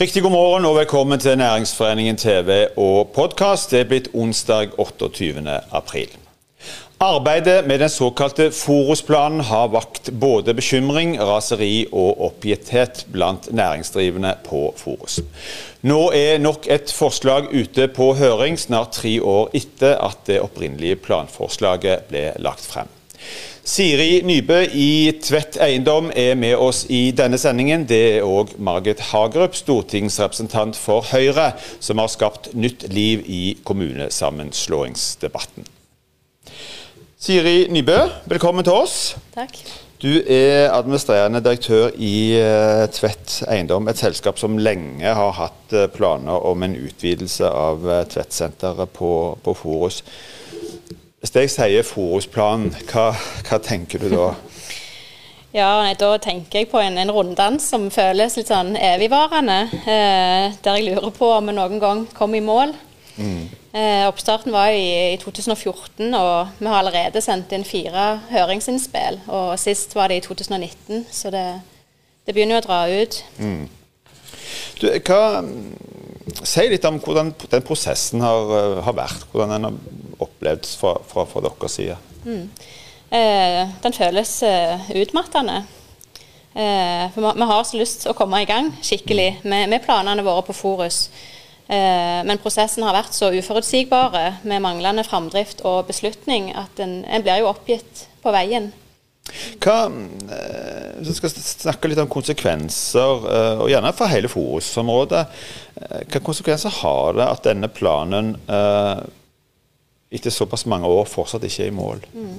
Riktig god morgen og velkommen til Næringsforeningen TV og podkast. Det er blitt onsdag 28. april. Arbeidet med den såkalte Forusplanen har vakt både bekymring, raseri og oppgitthet blant næringsdrivende på Forus. Nå er nok et forslag ute på høring, snart tre år etter at det opprinnelige planforslaget ble lagt frem. Siri Nybø i Tvedt Eiendom er med oss i denne sendingen. Det er òg Margit Hagerup, stortingsrepresentant for Høyre, som har skapt nytt liv i kommunesammenslåingsdebatten. Siri Nybø, velkommen til oss. Takk. Du er administrerende direktør i uh, Tvedt Eiendom, et selskap som lenge har hatt uh, planer om en utvidelse av uh, Tvedt-senteret på, på, Forus. Hvis jeg sier Forusplanen, hva, hva tenker du da? Ja, nei, Da tenker jeg på en, en runddans som føles litt sånn evigvarende. der jeg lurer på om vi noen gang kom i mål. Mm. Eh, oppstarten var i, i, 2014, og vi har allerede sendt inn fire høringsinnspill. Og sist var det i 2019, så det, det begynner jo å dra ut. Mm. Du, hva, si litt om hvordan den prosessen har, eh, har vært. Hvordan den har opplevd fra, fra, fra deres side. Mm. Eh, den føles eh, utmattende. Eh, for vi, har så lyst til å komme i gang skikkelig med, med planene våre på Forus. Eh, men prosessen har vært så uforutsigbare med manglende framdrift og beslutning at en, en blir jo oppgitt på veien. Hva, eh, Hvis vi skal snakke litt om konsekvenser, eh, og gjerne for hele Forus-området. Hvilke konsekvenser har det at denne planen etter såpass mange år fortsatt ikke er i mål? Mm.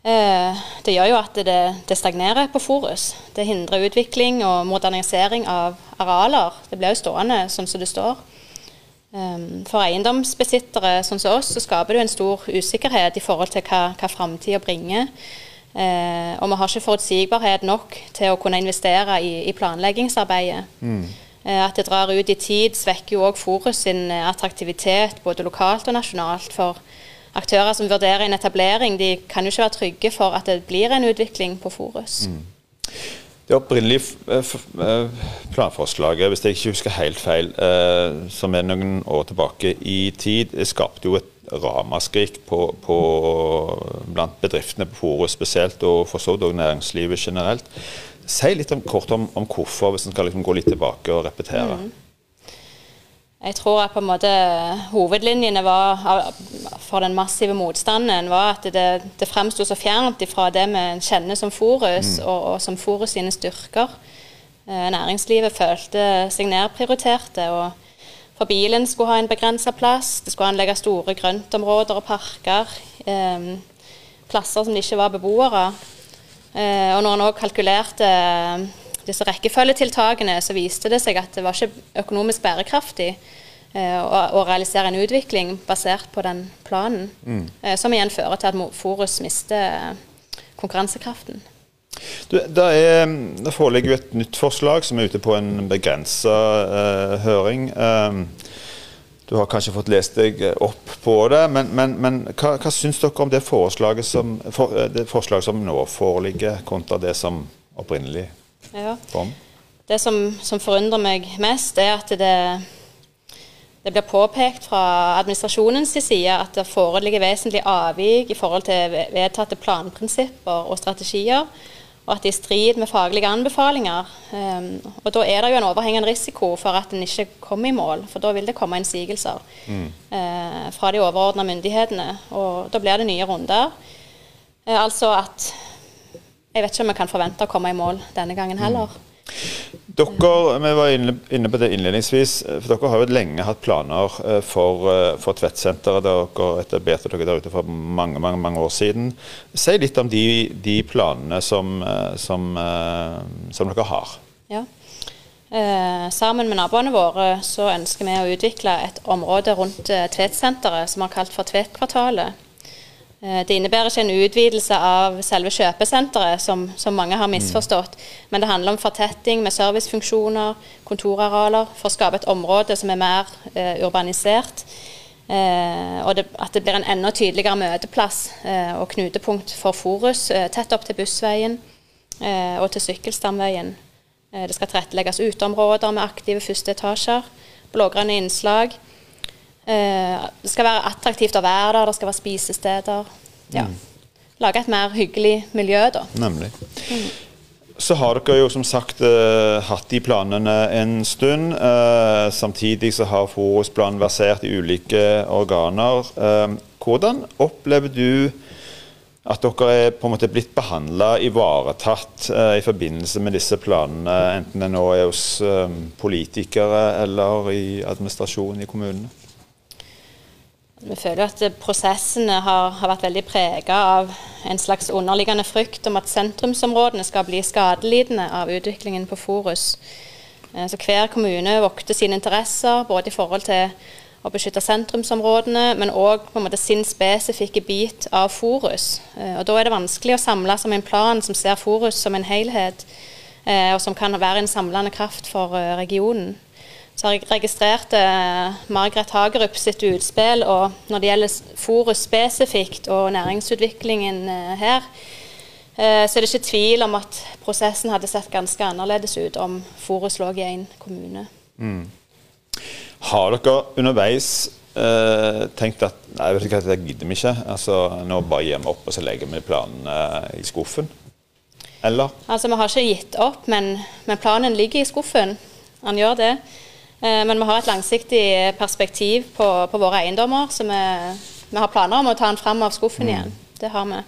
Eh, det gjør jo at det, det, stagnerer på Forus. Det hindrer utvikling og modernisering av arealer. Det blir jo stående sånn som det står. Ehm, for eiendomsbesittere sånn som oss, så skaper det en stor usikkerhet i forhold til hva, hva framtida bringer. Eh, og vi har ikke forutsigbarhet nok til å kunne investere i, i planleggingsarbeidet. Mm. Eh, at det drar ut i tid, svekker jo òg Forus sin attraktivitet både lokalt og nasjonalt. for aktører som vurderer en etablering, de kan jo ikke være trygge for at det blir en utvikling på Forus. Mm. Det opprinnelige eh, eh, planforslaget, hvis jeg ikke husker helt feil, eh, som er noen år tilbake i tid, skapte jo et ramaskrik på, på, blant bedriftene på Forus spesielt, og for så vidt òg næringslivet generelt. Si litt om, kort om, om hvorfor, hvis en skal liksom gå litt tilbake og repetere. Mm. Jeg tror at på en måte hovedlinjene var, for den massive motstanden var at det, det fremsto så fjernt fra det vi kjenner som Forus, mm. og, og, som Forus sine styrker. Eh, næringslivet følte seg nedprioriterte. og For bilen skulle ha en begrensa plass. Det skulle anlegge store grøntområder og parker. Eh, plasser som det ikke var beboere. Eh, og når en òg kalkulerte disse rekkefølgetiltakene, så viste det seg at det var ikke økonomisk bærekraftig eh, å, realisere en utvikling basert på den planen. Mm. Eh, som igjen fører til at Forus mister konkurransekraften. Du, det, er, det, foreligger jo et nytt forslag som er ute på en begrensa eh, høring. Um, du har kanskje fått lest deg opp på det, men, men, men hva, hva syns dere om det forslaget, som, for, det forslaget som nå foreligger, kontra det som opprinnelig ja. Det som, som, forundrer meg mest, er at det, det blir påpekt fra administrasjonens side at det foreligger vesentlig avvik i forhold til vedtatte planprinsipper og strategier, og at det er i strid med faglige anbefalinger. Um, og Da er det jo en overhengende risiko for at en ikke kommer i mål, for da vil det komme innsigelser mm. uh, fra de overordna myndighetene. Og da blir det nye runder. Uh, altså at jeg vet ikke om vi kan forvente å komme i mål denne gangen heller. Mm. Dere, vi var inne på det innledningsvis, for dere har jo lenge hatt planer eh, for, eh, for Tvedtsenteret. Dere etablerte dere der ute for mange mange, mange år siden. Si litt om de, de planene som, eh, som, som, dere har. Ja. Eh, sammen med naboene våre så ønsker vi å utvikle et område rundt Tvedtsenteret som vi har kalt for Tvetkvartalet. Eh, det innebærer ikke en utvidelse av selve kjøpesenteret, som, som mange har misforstått. Mm. Men det handler om fortetting med servicefunksjoner, kontorarealer, for å skape et område som er mer eh, urbanisert. Eh, og det, at det blir en enda tydeligere møteplass eh, og knutepunkt for Forus, eh, tett opp til Bussveien eh, og til Sykkelstamveien. Eh, det skal tilrettelegges uteområder med aktive første etasjer. Blågrønne innslag. Eh, det skal være attraktivt å være der, det skal være spisesteder. Ja. Mm. Lage et mer hyggelig miljø, da. Nemlig. Mm. Så har dere jo som sagt eh, hatt de planene en stund. Eh, samtidig så har forusplanen versert i ulike organer. Eh, hvordan opplever du at dere er på en måte blitt behandla, ivaretatt, i forbindelse med disse planene, enten det nå er hos politikere eller i administrasjonen i kommunene? Vi føler at prosessene har, har vært veldig prega av en slags underliggende frykt om at sentrumsområdene skal bli skadelidende av utviklingen på Forus. Eh, så hver kommune vokter sine interesser, både i forhold til å beskytte sentrumsområdene, men òg sin spesifikke bit av Forus. Eh, og Da er det vanskelig å samle som en plan som ser Forus som en helhet, eh, og som kan være en samlende kraft for regionen. Så har jeg registrert eh, Margaret Hagerup sitt utspill, og når det gjelder Forus spesifikt og næringsutviklingen eh, her, eh, så er det ikke tvil om at prosessen hadde sett ganske annerledes ut om Forus lå i én kommune. Mm. Har dere underveis eh, tenkt at nei, vet du hva, det gidder vi ikke, altså, nå bare gir vi opp og så legger vi planene i skuffen? Eller? Altså, Vi har ikke gitt opp, men, men planen ligger i skuffen. Han gjør det. Eh, men vi har et langsiktig perspektiv på, på våre eiendommer, så vi, vi, har planer om å ta den fram av skuffen mm. igjen. Det har vi.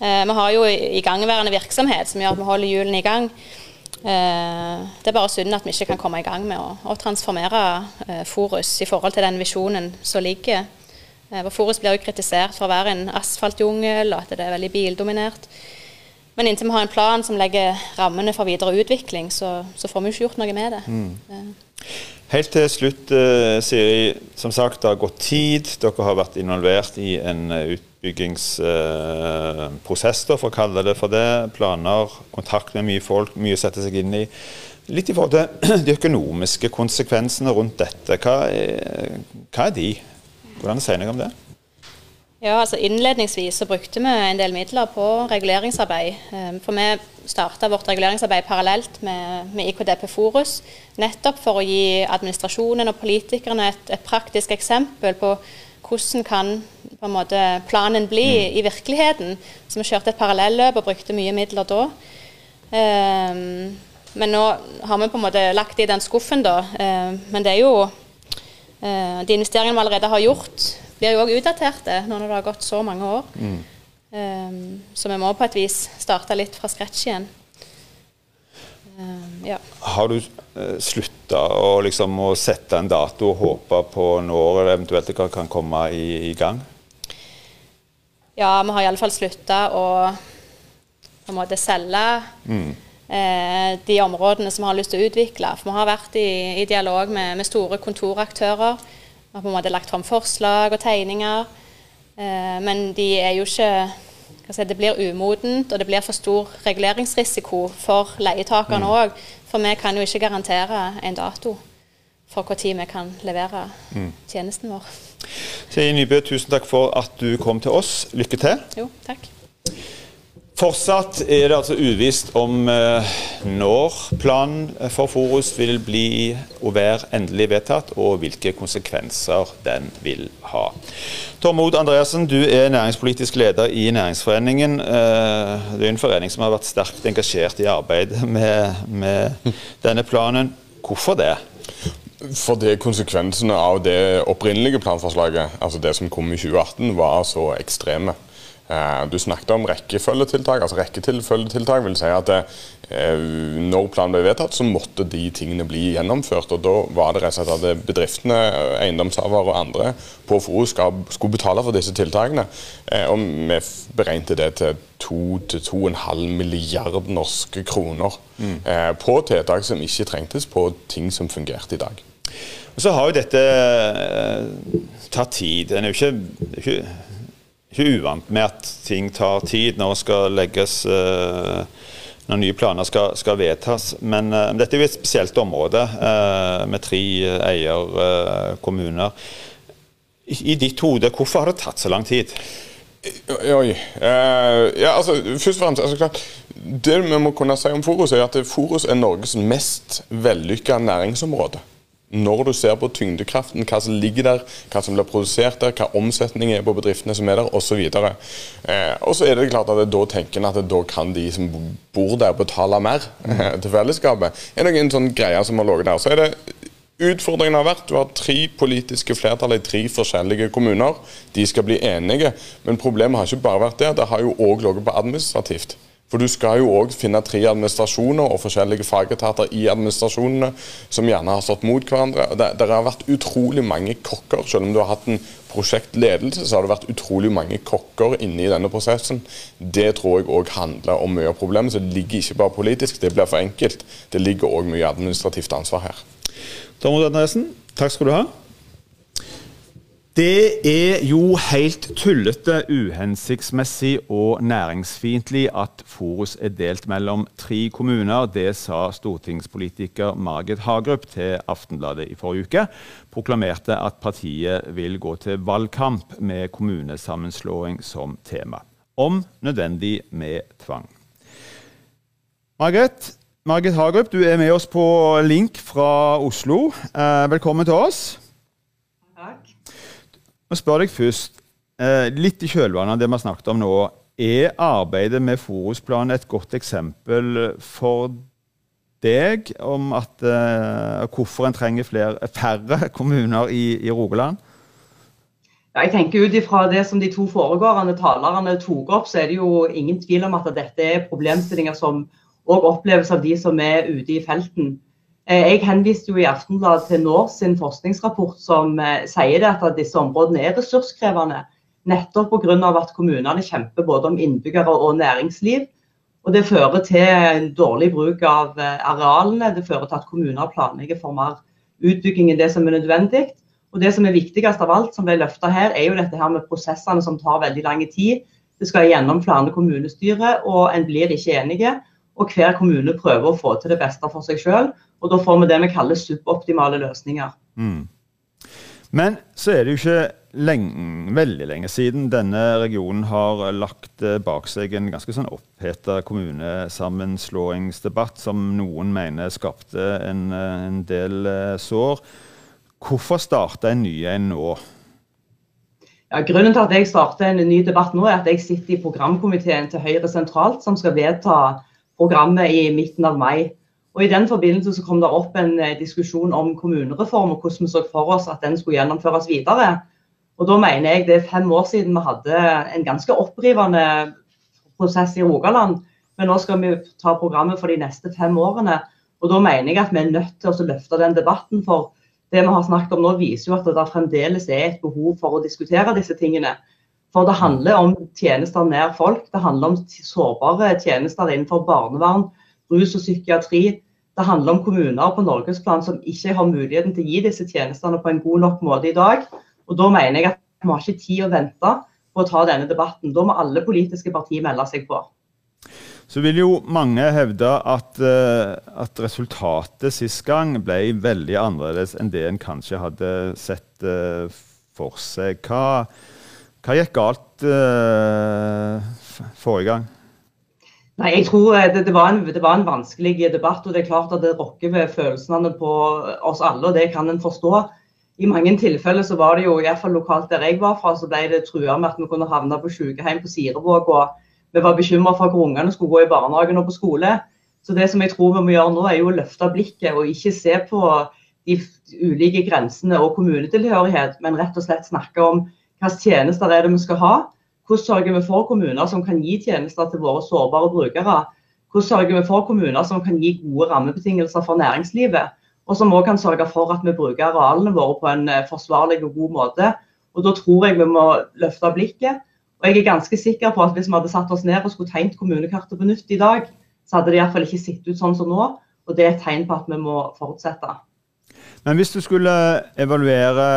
Eh, vi har jo igangværende virksomhet som gjør at vi holder hjulene i gang. Eh, det er bare synd at vi ikke kan komme i gang med å, å transformere Forus i forhold til den visjonen som ligger. Forus blir jo kritisert for å være en asfaltjungel, og at det er veldig bildominert. Men inntil vi har en plan som legger rammene for videre utvikling, så, så får vi jo ikke gjort noe med det. Mm. Helt til slutt, uh, Siri. Som sagt, det har gått tid. Dere har vært involvert i en eh, utbyggingsprosess, uh, for å kalle det for det. Planer, kontakt med mye folk, mye å sette seg inn i. Litt i forhold til de økonomiske konsekvensene rundt dette. Hva er, hva er de? Hvordan sier dere om det? Ja, altså Innledningsvis så brukte vi en del midler på reguleringsarbeid. For vi starta vårt reguleringsarbeid parallelt med, med, IKDP Forus, nettopp for å gi administrasjonen og politikerne et, et praktisk eksempel på hvordan kan på en måte, planen bli mm. i virkeligheten. Så vi kjørte et parallelløp og brukte mye midler da. Um, men nå har vi på en måte lagt det i den skuffen, da. Um, men det er jo uh, De investeringene vi allerede har gjort, blir jo òg utdaterte når det har gått så mange år. Mm. Um, så vi må på et vis starte litt fra scratch igjen. Um, ja. Har du uh, slutta å, liksom, å sette en dato og håpe på når det eventuelt kan komme i, i gang? Ja, vi har iallfall slutta å på en måte selge mm. eh, de områdene som vi har lyst til å utvikle. For vi har vært i, i dialog med, med, store kontoraktører. Vi har på en måte lagt fram forslag og tegninger. Eh, men de er jo ikke si, Det blir umodent, og det blir for stor reguleringsrisiko for leietakerne òg. Mm. For vi kan jo ikke garantere en dato for når vi kan levere mm. tjenesten vår. Terje Nybø, tusen takk for at du kom til oss. Lykke til. Jo, takk. Fortsatt er det altså uvisst om eh, når planen for Forus vil bli og være endelig vedtatt, og hvilke konsekvenser den vil ha. Tormod Andreassen, du er næringspolitisk leder i Næringsforeningen. Eh, det er en forening som har vært sterkt engasjert i arbeidet med, med denne planen. Hvorfor det? Fordi konsekvensene av det opprinnelige planforslaget, altså det som kom i 2018, var så ekstreme. Eh, du snakket om rekkefølgetiltak. altså Rekkefølgetiltak vil si at eh, når planen ble vedtatt, så måtte de tingene bli gjennomført. og Da var det rett og slett at bedriftene, eiendomshavere og andre på FOO skulle betale for disse tiltakene. Eh, og Vi beregnet det til 2-2,5 milliard norske kroner mm. på tiltak som ikke trengtes på ting som fungerte i dag. Og Så har jo dette tatt tid. En er jo ikke uvant med at ting tar tid når legges uh, når nye planer skal, skal vedtas. Men uh, dette er jo et spesielt område uh, med tre eierkommuner. I, ditt hode, hvorfor har det tatt så lang tid? Oi. Ja, altså, først og fremst, altså, klart, Det vi må kunne si om Forus, er at Forus er Norges mest vellykka næringsområde. Når du ser på tyngdekraften, hva som ligger der, hva som blir produsert der, hva omsetningen er på bedriftene som er der, osv. Eh, og så er det klart at da tenker en at da kan de som bor der, betale mer eh, til fellesskapet. Er det noen sånn greier som har ligget der. Så er det Utfordringen har vært du har tre politiske flertall i tre forskjellige kommuner. De skal bli enige. Men problemet har ikke bare vært det. Det har jo òg ligget på administrativt. For du skal jo òg finne tre administrasjoner og forskjellige fagetater i administrasjonene som gjerne har stått mot hverandre. Det, det, har vært utrolig mange kokker. Selv om du har hatt en prosjektledelse, så har det vært utrolig mange kokker inne i denne prosessen. Det tror jeg òg handler om mye av problemet. Så det ligger ikke bare politisk, det blir for enkelt. Det ligger òg mye administrativt ansvar her. Tormod Andresen, takk skal du ha. Det er jo helt tullete, uhensiktsmessig og næringsfiendtlig at Forus er delt mellom tre kommuner. Det sa stortingspolitiker Margit Hagerup til Aftenbladet i forrige uke. Proklamerte at partiet vil gå til valgkamp med kommunesammenslåing som tema. Om nødvendig med tvang. Margit, Margit Hagerup, du er med oss på link fra Oslo. Eh, velkommen til oss. Takk. Spør deg først, eh, litt i kjølvannet av det vi har snakket om nå. Er arbeidet med Forusplanen et godt eksempel for deg om at, uh, hvorfor en trenger flere, færre kommuner i, i Rogaland? Jeg tenker Ut ifra det som de to foregående talerne tok opp, så er det jo ingen tvil om at dette er problemstillinger som òg oppleves av de som er ute i felten. Eh, jeg henviste jo i Aftenbladet til NORS sin forskningsrapport som eh, sier at disse områdene er ressurskrevende. Nettopp pga. at kommunene kjemper både om innbyggere og næringsliv. Og Det fører til dårlig bruk av eh, arealene. Det fører til at kommuner planlegger for mer utbygging enn det som er nødvendig. Og Det som er viktigst av alt, som ble løfta her, er jo dette her med prosessene som tar veldig lang tid. Det skal gjennom flere kommunestyrer, og en blir ikke enige og hver kommune prøver å få til det beste for seg sjøl. Og da får vi det vi kaller suboptimale løsninger. Mm. Men så er det jo ikke lenge, veldig lenge siden denne regionen har lagt eh, bak seg en ganske sånn oppheta kommunesammenslåingsdebatt som noen mener skapte en, eh, en del eh, sår. Hvorfor starte en ny en nå? Ja, grunnen til at jeg starter en ny debatt nå, er at jeg sitter i programkomiteen til Høyre sentralt, som skal vedta programmet i midten av mai. Og I den forbindelse så kom det opp en eh, diskusjon om kommunereform og hvordan vi så for oss at den skulle gjennomføres videre. Og Da mener jeg det er fem år siden vi hadde en ganske opprivende prosess i Rogaland. Men nå skal vi ta programmet for de neste fem årene. Og Da mener jeg at vi er nødt til å løfte den debatten. For det vi har snakket om nå viser jo at det fremdeles er et behov for å diskutere disse tingene. For det handler om tjenester nær folk. Det handler om sårbare tjenester innenfor barnevern, rus og psykiatri. Det handler om kommuner på norgesplan som ikke har muligheten til å gi disse tjenestene på en god nok måte i dag. Og Da mener jeg at vi har ikke tid å vente på å ta denne debatten. Da må alle politiske partier melde seg på. Så vil jo mange hevde at, uh, at, resultatet sist gang ble veldig annerledes enn det en kanskje hadde sett uh, for seg. Hva, hva gikk galt uh, forrige gang? Nei, jeg tror eh, det, det, var en, det, var en, vanskelig debatt. og Det er klart at det rokker ved følelsene på oss alle, og det kan en forstå. I mange tilfeller så var det jo, i lokalt der jeg var fra, så ble det trua med at vi kunne havne på sykehjem på Sirevåg. og Vi var bekymra for at ungene skulle gå i barnehagen og på skole. Så det som jeg tror vi må gjøre nå, er jo å løfte blikket og ikke se på de ulike grensene og kommunetilhørighet, men rett og slett snakke om hvilke tjenester er det vi skal ha? Hvordan sørger vi for kommuner som kan gi tjenester til våre sårbare brukere? Hvordan sørger vi for kommuner som kan gi gode rammebetingelser for næringslivet? Og som òg kan sørge for at vi bruker arealene våre på en eh, forsvarlig og god måte. Og Da tror jeg vi må løfte blikket. Og jeg er ganske sikker på at hvis vi hadde satt oss ned og skulle tegnet kommunekartet på nytt i dag, så hadde det iallfall ikke sett ut sånn som nå. Og det er et tegn på at vi må fortsette. Men hvis du skulle evaluere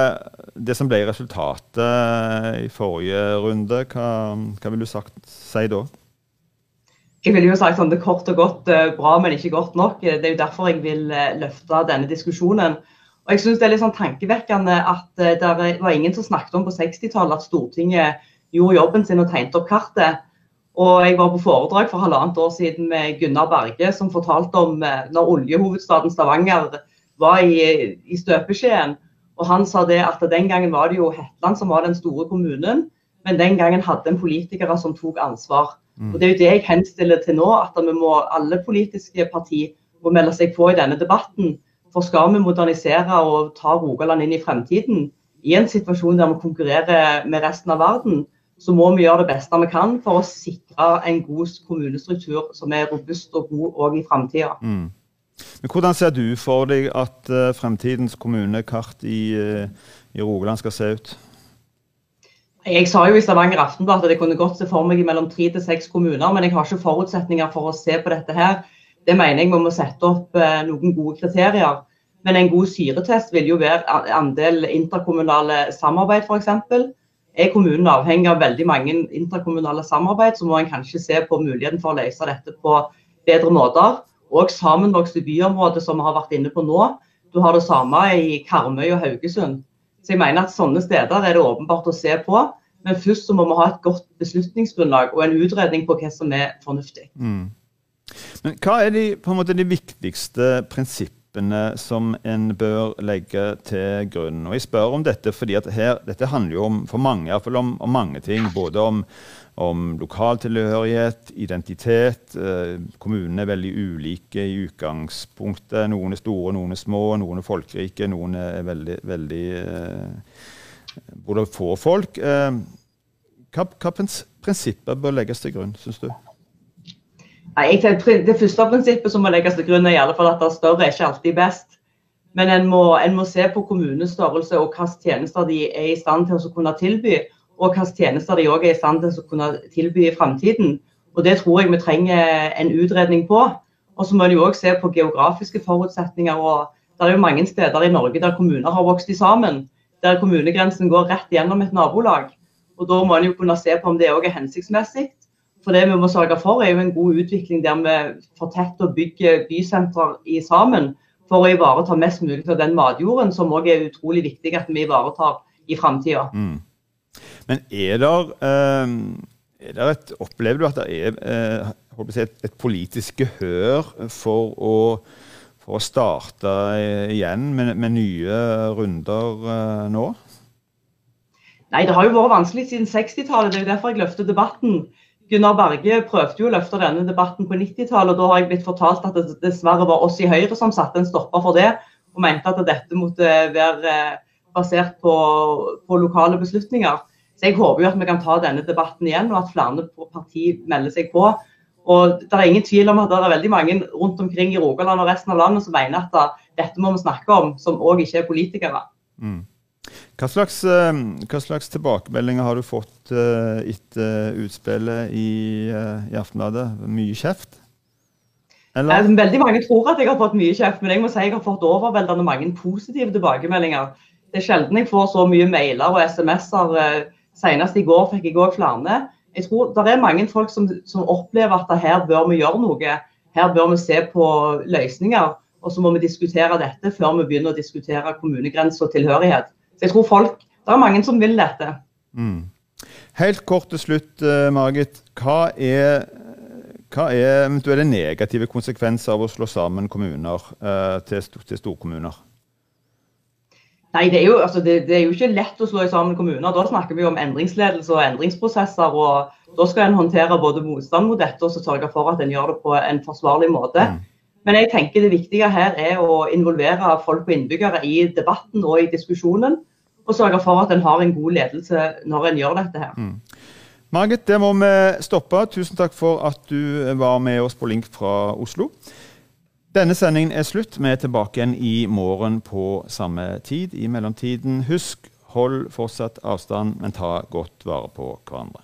det som ble resultatet i forrige runde, hva, hva ville du sagt, si da? Jeg ville jo sagt sånn, det kort og godt eh, bra, men ikke godt nok. Det er jo derfor jeg vil eh, løfte denne diskusjonen. Og jeg synes Det er litt sånn tankevekkende at eh, det var ingen som snakket om på 60-tallet at Stortinget gjorde jobben sin og tegnet opp kartet. Og jeg var på foredrag for halvannet år siden med Gunnar Berge, som fortalte om eh, når oljehovedstaden Stavanger var i, i støpeskjeen. Og han sa det at den gangen var det jo Hetland som var den store kommunen, men den gangen hadde en politikere som tok ansvar. Mm. Og Det er jo det jeg henstiller til nå, at vi må, alle politiske partier må melde seg på i denne debatten. For skal vi modernisere og ta Rogaland inn i fremtiden, i en situasjon der vi konkurrerer med resten av verden, så må vi gjøre det beste vi kan for å sikre en god kommunestruktur som er robust og god òg i framtida. Mm. Men Hvordan ser du for deg at uh, fremtidens kommunekart i, uh, i, Rogaland skal se ut? Jeg sa jo i Stavanger Aftenblad at jeg kunne godt se for meg mellom tre til seks kommuner, men jeg har ikke forutsetninger for å se på dette her. Det mener jeg vi må sette opp uh, noen gode kriterier. Men en god syretest vil jo være andel interkommunale samarbeid, f.eks. Er kommunen avhengig av veldig mange interkommunale samarbeid, så må en kanskje se på muligheten for å løse dette på bedre måter og sammenvokste byområder, som vi har vært inne på nå. Du har det samme i Karmøy og Haugesund. Så jeg mener at Sånne steder er det åpenbart å se på. Men først så må vi ha et godt beslutningsgrunnlag og en utredning på hva som er fornuftig. Mm. Men Hva er de, måte, de viktigste prinsippene som en bør legge til grunn? Og Jeg spør om dette fordi her, dette handler jo om, for mange, om, om mange ting. Både om om lokaltilhørighet, identitet. Eh, kommunene er veldig ulike i utgangspunktet. Noen er store, noen er små, noen er folkerike, noen er veldig, veldig eh, Både få folk. Eh, hva prinsipper bør legges til grunn, syns du? Nei, Det første prinsippet som må legges til grunn, er i alle fall at det større er ikke alltid best. Men en må, en må se på kommunens størrelse og hvilke tjenester de er i stand til å kunne tilby og hvilke tjenester de òg er i stand til å kunne tilby i framtiden. Og Det tror jeg vi trenger en utredning på. Og så må de òg se på geografiske forutsetninger. og Det er jo mange steder i Norge der kommuner har vokst sammen. Der kommunegrensen går rett gjennom et nabolag. Og Da må en jo kunne se på om det òg er hensiktsmessig. For det vi må sørge for, er jo en god utvikling der vi fortetter og bygger bysenter i sammen. For å ivareta mest mulig av den matjorden, som òg er utrolig viktig at vi ivaretar i framtida. Mm. Men er der, eh, er der et, Opplever du at det er eh, et, et, politisk gehør for å, for å starte igjen med, med nye runder eh, nå? Nei, det har jo vært vanskelig siden 60-tallet. Det er jo derfor jeg løfter debatten. Gunnar Berge prøvde jo å løfte denne debatten på 90-tallet, og da har jeg blitt fortalt at det dessverre var oss i Høyre som satte en stopper for det, og mente at dette måtte være basert på, på lokale beslutninger. Så Jeg håper jo at vi kan ta denne debatten igjen, og at flere partier melder seg på. Og Det er ingen tvil om at det er veldig mange rundt omkring i Rogaland og resten av landet som mener at dette må vi snakke om, som òg ikke er politikere. Mm. Hva, slags, eh, hva slags, tilbakemeldinger har du fått uh, etter utspillet i, uh, i Aftenbladet? Mye kjeft? Eller? Veldig mange tror at jeg har fått mye kjeft, men jeg må si jeg har fått overveldende mange positive tilbakemeldinger. Det er sjelden jeg får så mye mailer og SMS-er. Uh, Senest i går fikk jeg òg flere. Jeg tror Det er mange folk som, som, opplever at her bør vi gjøre noe. Her bør vi se på løsninger. Og så må vi diskutere dette før vi begynner å diskutere kommunegrense og tilhørighet. Så jeg tror folk, Det er mange som vil dette. Mm. Helt kort til slutt, uh, Margit. Hva er, hva er eventuelle negative konsekvenser av å slå sammen kommuner uh, til, til storkommuner? Nei, det er, jo, altså, det, det er, jo, ikke lett å slå i sammen kommuner. Da snakker vi om endringsledelse og endringsprosesser. og Da skal en håndtere både motstand mot dette og sørge for at en gjør det på en forsvarlig måte. Mm. Men jeg tenker det viktige her er å involvere folk og innbyggere i debatten og i diskusjonen. Og sørge for at en har en god ledelse når en gjør dette her. Mm. Margit, det må vi stoppe. Tusen takk for at du var med oss på link fra Oslo. Denne sendingen er slutt. Vi er tilbake igjen i morgen på samme tid. I mellomtiden, husk, hold fortsatt avstand, men ta godt vare på hverandre.